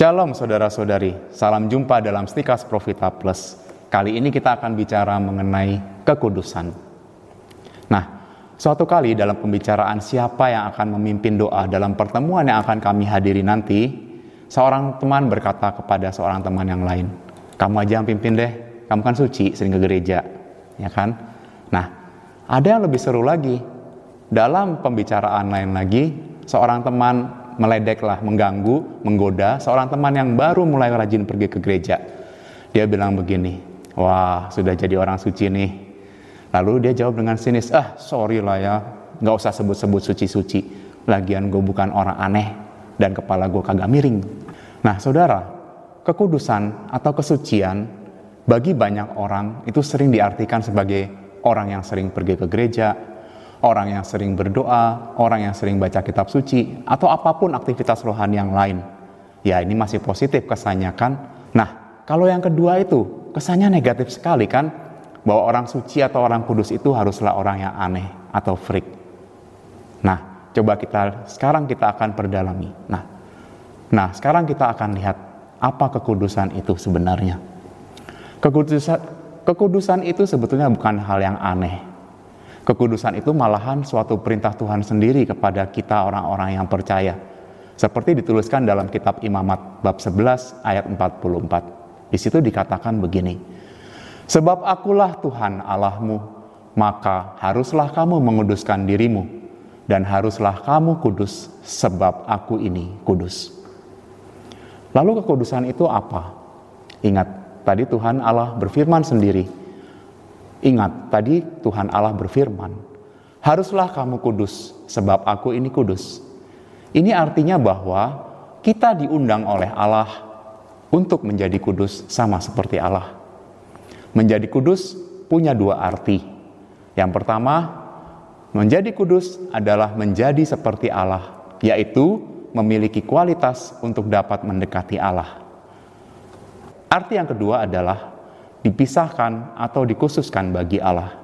Shalom saudara-saudari, salam jumpa dalam Stikas Profita Plus. Kali ini kita akan bicara mengenai kekudusan. Nah, suatu kali dalam pembicaraan siapa yang akan memimpin doa dalam pertemuan yang akan kami hadiri nanti, seorang teman berkata kepada seorang teman yang lain, kamu aja yang pimpin deh, kamu kan suci, sering ke gereja, ya kan? Nah, ada yang lebih seru lagi. Dalam pembicaraan lain lagi, seorang teman meledeklah, mengganggu, menggoda seorang teman yang baru mulai rajin pergi ke gereja. Dia bilang begini, wah sudah jadi orang suci nih. Lalu dia jawab dengan sinis, ah sorry lah ya, nggak usah sebut-sebut suci-suci. Lagian gue bukan orang aneh dan kepala gue kagak miring. Nah saudara, kekudusan atau kesucian bagi banyak orang itu sering diartikan sebagai orang yang sering pergi ke gereja, orang yang sering berdoa, orang yang sering baca kitab suci, atau apa pun aktivitas rohani yang lain. Ya ini masih positif kesannya kan. Nah kalau yang kedua itu kesannya negatif sekali kan. Bahwa orang suci atau orang kudus itu haruslah orang yang aneh atau freak. Nah coba kita sekarang kita akan perdalami. Nah, nah sekarang kita akan lihat apa kekudusan itu sebenarnya. Kekudusan, kekudusan itu sebetulnya bukan hal yang aneh Kekudusan itu malahan suatu perintah Tuhan sendiri kepada kita orang-orang yang percaya. Seperti dituliskan dalam kitab Imamat bab 11 ayat 44. Di situ dikatakan begini. Sebab akulah Tuhan Allahmu, maka haruslah kamu menguduskan dirimu dan haruslah kamu kudus sebab aku ini kudus. Lalu kekudusan itu apa? Ingat, tadi Tuhan Allah berfirman sendiri, Ingat, tadi Tuhan Allah berfirman, "Haruslah kamu kudus, sebab Aku ini kudus." Ini artinya bahwa kita diundang oleh Allah untuk menjadi kudus, sama seperti Allah. Menjadi kudus punya dua arti. Yang pertama, menjadi kudus adalah menjadi seperti Allah, yaitu memiliki kualitas untuk dapat mendekati Allah. Arti yang kedua adalah dipisahkan atau dikhususkan bagi Allah.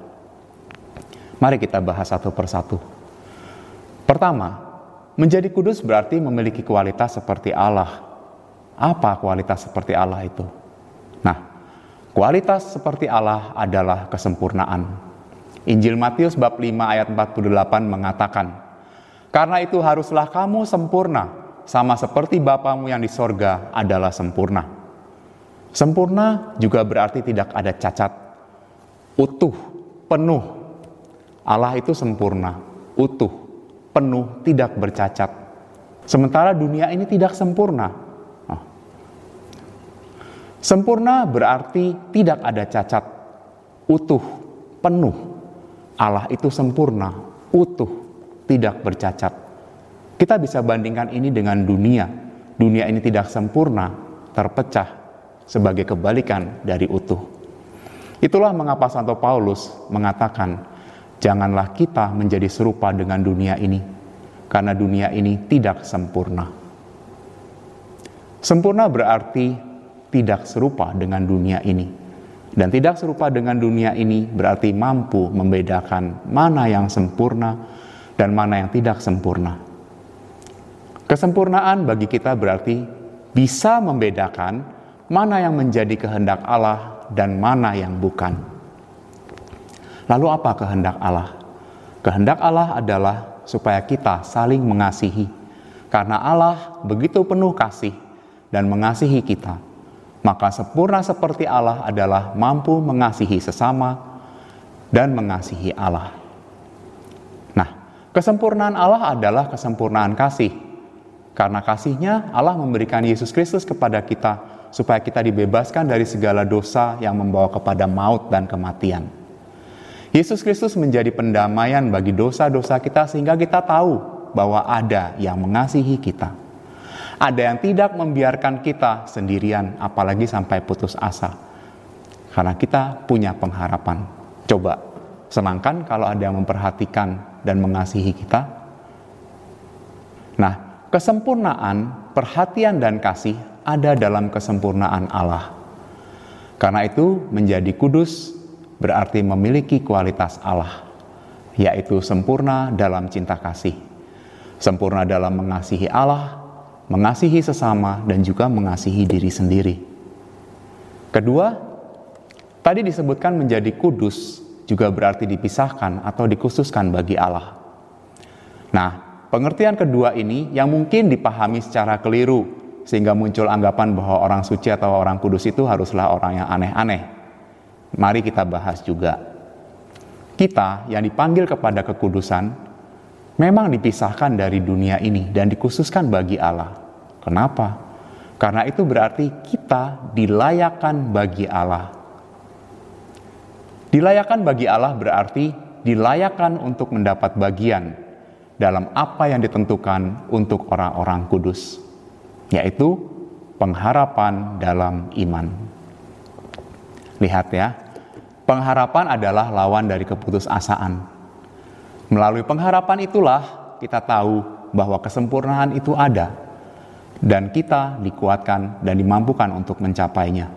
Mari kita bahas satu persatu. Pertama, menjadi kudus berarti memiliki kualitas seperti Allah. Apa kualitas seperti Allah itu? Nah, kualitas seperti Allah adalah kesempurnaan. Injil Matius bab 5 ayat 48 mengatakan, Karena itu haruslah kamu sempurna, sama seperti Bapamu yang di sorga adalah sempurna. Sempurna juga berarti tidak ada cacat, utuh, penuh. Allah itu sempurna, utuh, penuh, tidak bercacat. Sementara dunia ini tidak sempurna. Oh. Sempurna berarti tidak ada cacat, utuh, penuh. Allah itu sempurna, utuh, tidak bercacat. Kita bisa bandingkan ini dengan dunia. Dunia ini tidak sempurna, terpecah, sebagai kebalikan dari utuh. Itulah mengapa Santo Paulus mengatakan, "Janganlah kita menjadi serupa dengan dunia ini, karena dunia ini tidak sempurna." Sempurna berarti tidak serupa dengan dunia ini, dan tidak serupa dengan dunia ini berarti mampu membedakan mana yang sempurna dan mana yang tidak sempurna. Kesempurnaan bagi kita berarti bisa membedakan mana yang menjadi kehendak Allah dan mana yang bukan. Lalu apa kehendak Allah? Kehendak Allah adalah supaya kita saling mengasihi. Karena Allah begitu penuh kasih dan mengasihi kita, maka sempurna seperti Allah adalah mampu mengasihi sesama dan mengasihi Allah. Nah, kesempurnaan Allah adalah kesempurnaan kasih. Karena kasihnya Allah memberikan Yesus Kristus kepada kita supaya kita dibebaskan dari segala dosa yang membawa kepada maut dan kematian. Yesus Kristus menjadi pendamaian bagi dosa-dosa kita sehingga kita tahu bahwa ada yang mengasihi kita. Ada yang tidak membiarkan kita sendirian apalagi sampai putus asa. Karena kita punya pengharapan. Coba senangkan kalau ada yang memperhatikan dan mengasihi kita. Nah, kesempurnaan, perhatian dan kasih ada dalam kesempurnaan Allah. Karena itu, menjadi kudus berarti memiliki kualitas Allah, yaitu sempurna dalam cinta kasih, sempurna dalam mengasihi Allah, mengasihi sesama, dan juga mengasihi diri sendiri. Kedua, tadi disebutkan menjadi kudus juga berarti dipisahkan atau dikhususkan bagi Allah. Nah, pengertian kedua ini yang mungkin dipahami secara keliru sehingga muncul anggapan bahwa orang suci atau orang kudus itu haruslah orang yang aneh-aneh. Mari kita bahas juga. Kita yang dipanggil kepada kekudusan memang dipisahkan dari dunia ini dan dikhususkan bagi Allah. Kenapa? Karena itu berarti kita dilayakan bagi Allah. Dilayakan bagi Allah berarti dilayakan untuk mendapat bagian dalam apa yang ditentukan untuk orang-orang kudus, yaitu pengharapan dalam iman. Lihat ya, pengharapan adalah lawan dari keputusasaan. Melalui pengharapan itulah kita tahu bahwa kesempurnaan itu ada dan kita dikuatkan dan dimampukan untuk mencapainya.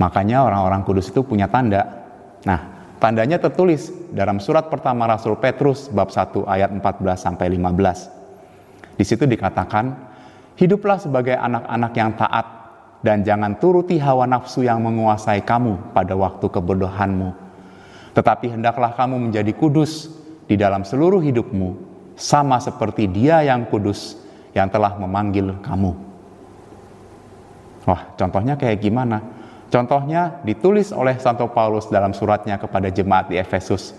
Makanya orang-orang kudus itu punya tanda. Nah, tandanya tertulis dalam surat pertama Rasul Petrus bab 1 ayat 14 sampai 15. Di situ dikatakan, "Hiduplah sebagai anak-anak yang taat dan jangan turuti hawa nafsu yang menguasai kamu pada waktu kebodohanmu. Tetapi hendaklah kamu menjadi kudus di dalam seluruh hidupmu, sama seperti Dia yang kudus yang telah memanggil kamu. Wah, contohnya kayak gimana? Contohnya ditulis oleh Santo Paulus dalam suratnya kepada jemaat di Efesus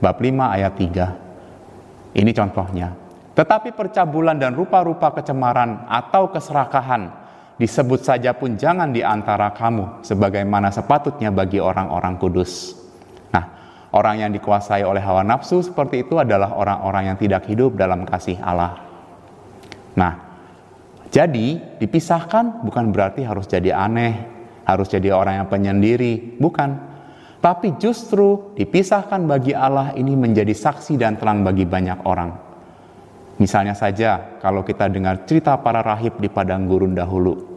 bab 5 ayat 3. Ini contohnya. Tetapi percabulan dan rupa-rupa kecemaran atau keserakahan disebut saja pun jangan di antara kamu sebagaimana sepatutnya bagi orang-orang kudus. Nah, orang yang dikuasai oleh hawa nafsu seperti itu adalah orang-orang yang tidak hidup dalam kasih Allah. Nah, jadi dipisahkan bukan berarti harus jadi aneh, harus jadi orang yang penyendiri, bukan. Tapi justru dipisahkan bagi Allah ini menjadi saksi dan terang bagi banyak orang. Misalnya saja kalau kita dengar cerita para rahib di padang gurun dahulu.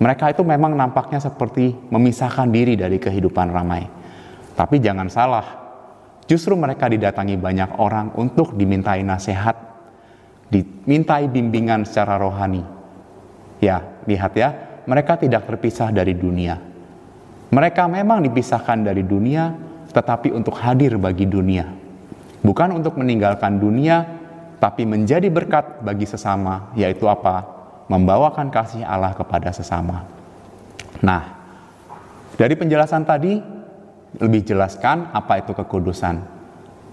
Mereka itu memang nampaknya seperti memisahkan diri dari kehidupan ramai. Tapi jangan salah, justru mereka didatangi banyak orang untuk dimintai nasihat dimintai bimbingan secara rohani. Ya, lihat ya, mereka tidak terpisah dari dunia. Mereka memang dipisahkan dari dunia, tetapi untuk hadir bagi dunia. Bukan untuk meninggalkan dunia, tapi menjadi berkat bagi sesama, yaitu apa? Membawakan kasih Allah kepada sesama. Nah, dari penjelasan tadi, lebih jelaskan apa itu kekudusan.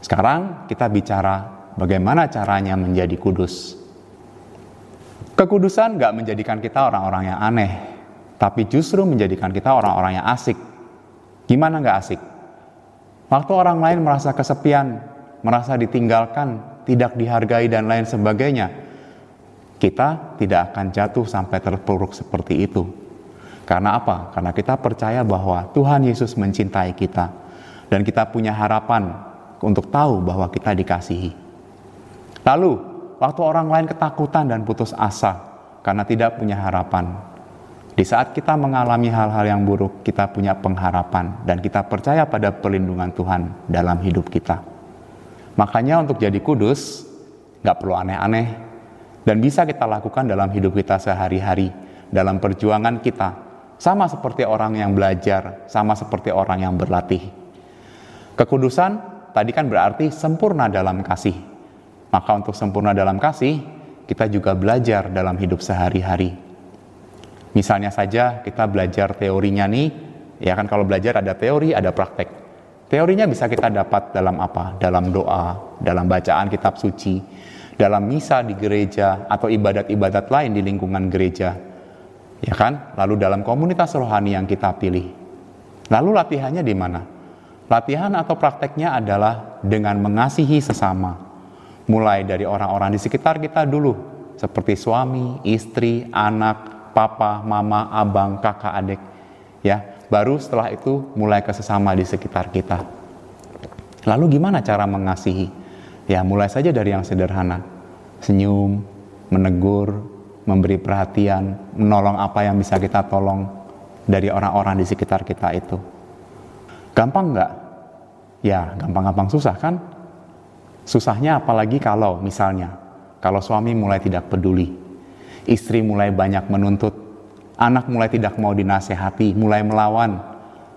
Sekarang kita bicara Bagaimana caranya menjadi kudus? Kekudusan gak menjadikan kita orang-orang yang aneh, tapi justru menjadikan kita orang-orang yang asik. Gimana gak asik? Waktu orang lain merasa kesepian, merasa ditinggalkan, tidak dihargai dan lain sebagainya, kita tidak akan jatuh sampai terpuruk seperti itu. Karena apa? Karena kita percaya bahwa Tuhan Yesus mencintai kita dan kita punya harapan untuk tahu bahwa kita dikasihi. Lalu, waktu orang lain ketakutan dan putus asa karena tidak punya harapan, di saat kita mengalami hal-hal yang buruk, kita punya pengharapan dan kita percaya pada perlindungan Tuhan dalam hidup kita. Makanya untuk jadi kudus, nggak perlu aneh-aneh dan bisa kita lakukan dalam hidup kita sehari-hari, dalam perjuangan kita, sama seperti orang yang belajar, sama seperti orang yang berlatih. Kekudusan tadi kan berarti sempurna dalam kasih, maka untuk sempurna dalam kasih, kita juga belajar dalam hidup sehari-hari. Misalnya saja kita belajar teorinya nih, ya kan kalau belajar ada teori, ada praktek. Teorinya bisa kita dapat dalam apa? Dalam doa, dalam bacaan kitab suci, dalam misa di gereja atau ibadat-ibadat lain di lingkungan gereja. Ya kan? Lalu dalam komunitas rohani yang kita pilih. Lalu latihannya di mana? Latihan atau prakteknya adalah dengan mengasihi sesama mulai dari orang-orang di sekitar kita dulu, seperti suami, istri, anak, papa, mama, abang, kakak, adik. Ya, baru setelah itu mulai ke sesama di sekitar kita. Lalu gimana cara mengasihi? Ya, mulai saja dari yang sederhana. Senyum, menegur, memberi perhatian, menolong apa yang bisa kita tolong dari orang-orang di sekitar kita itu. Gampang nggak? Ya, gampang-gampang susah kan? Susahnya apalagi kalau misalnya kalau suami mulai tidak peduli, istri mulai banyak menuntut, anak mulai tidak mau dinasehati, mulai melawan.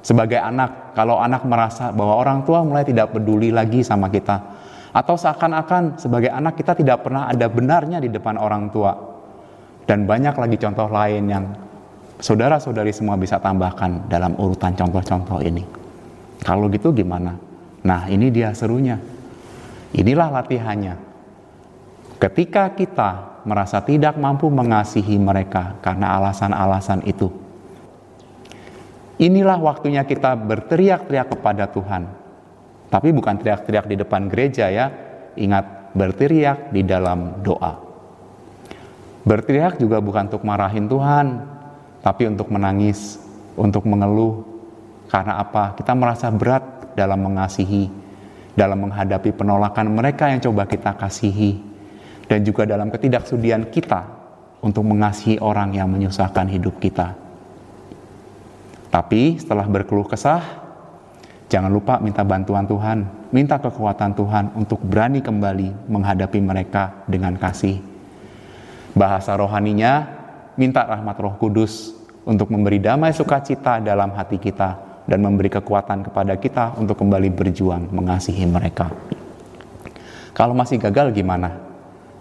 Sebagai anak, kalau anak merasa bahwa orang tua mulai tidak peduli lagi sama kita, atau seakan-akan sebagai anak kita tidak pernah ada benarnya di depan orang tua, dan banyak lagi contoh lain yang saudara-saudari semua bisa tambahkan dalam urutan contoh-contoh ini. Kalau gitu gimana? Nah, ini dia serunya. Inilah latihannya. Ketika kita merasa tidak mampu mengasihi mereka karena alasan-alasan itu, inilah waktunya kita berteriak-teriak kepada Tuhan. Tapi bukan teriak-teriak di depan gereja ya. Ingat, berteriak di dalam doa. Berteriak juga bukan untuk marahin Tuhan, tapi untuk menangis, untuk mengeluh. Karena apa? Kita merasa berat dalam mengasihi dalam menghadapi penolakan mereka yang coba kita kasihi, dan juga dalam ketidaksudian kita untuk mengasihi orang yang menyusahkan hidup kita. Tapi setelah berkeluh kesah, jangan lupa minta bantuan Tuhan, minta kekuatan Tuhan untuk berani kembali menghadapi mereka dengan kasih. Bahasa rohaninya, minta rahmat Roh Kudus untuk memberi damai sukacita dalam hati kita dan memberi kekuatan kepada kita untuk kembali berjuang mengasihi mereka. Kalau masih gagal gimana?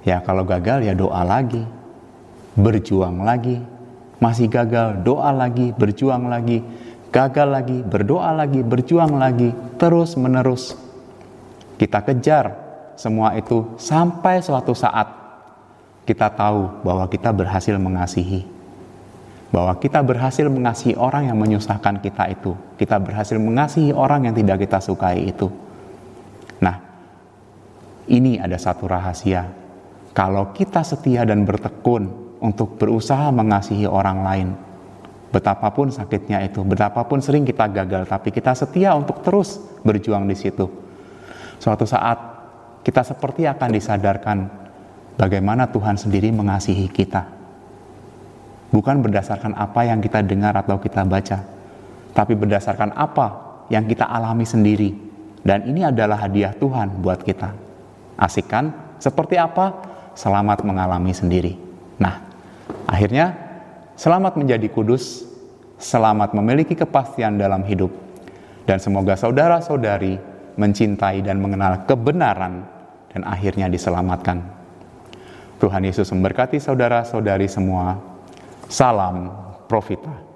Ya kalau gagal ya doa lagi, berjuang lagi, masih gagal doa lagi, berjuang lagi, gagal lagi, berdoa lagi, berjuang lagi, terus menerus. Kita kejar semua itu sampai suatu saat kita tahu bahwa kita berhasil mengasihi bahwa kita berhasil mengasihi orang yang menyusahkan kita itu. Kita berhasil mengasihi orang yang tidak kita sukai itu. Nah, ini ada satu rahasia. Kalau kita setia dan bertekun untuk berusaha mengasihi orang lain, betapapun sakitnya itu, betapapun sering kita gagal, tapi kita setia untuk terus berjuang di situ. Suatu saat kita seperti akan disadarkan bagaimana Tuhan sendiri mengasihi kita bukan berdasarkan apa yang kita dengar atau kita baca, tapi berdasarkan apa yang kita alami sendiri. Dan ini adalah hadiah Tuhan buat kita. Asik kan? Seperti apa? Selamat mengalami sendiri. Nah, akhirnya selamat menjadi kudus, selamat memiliki kepastian dalam hidup. Dan semoga saudara-saudari mencintai dan mengenal kebenaran dan akhirnya diselamatkan. Tuhan Yesus memberkati saudara-saudari semua. Salam Profita.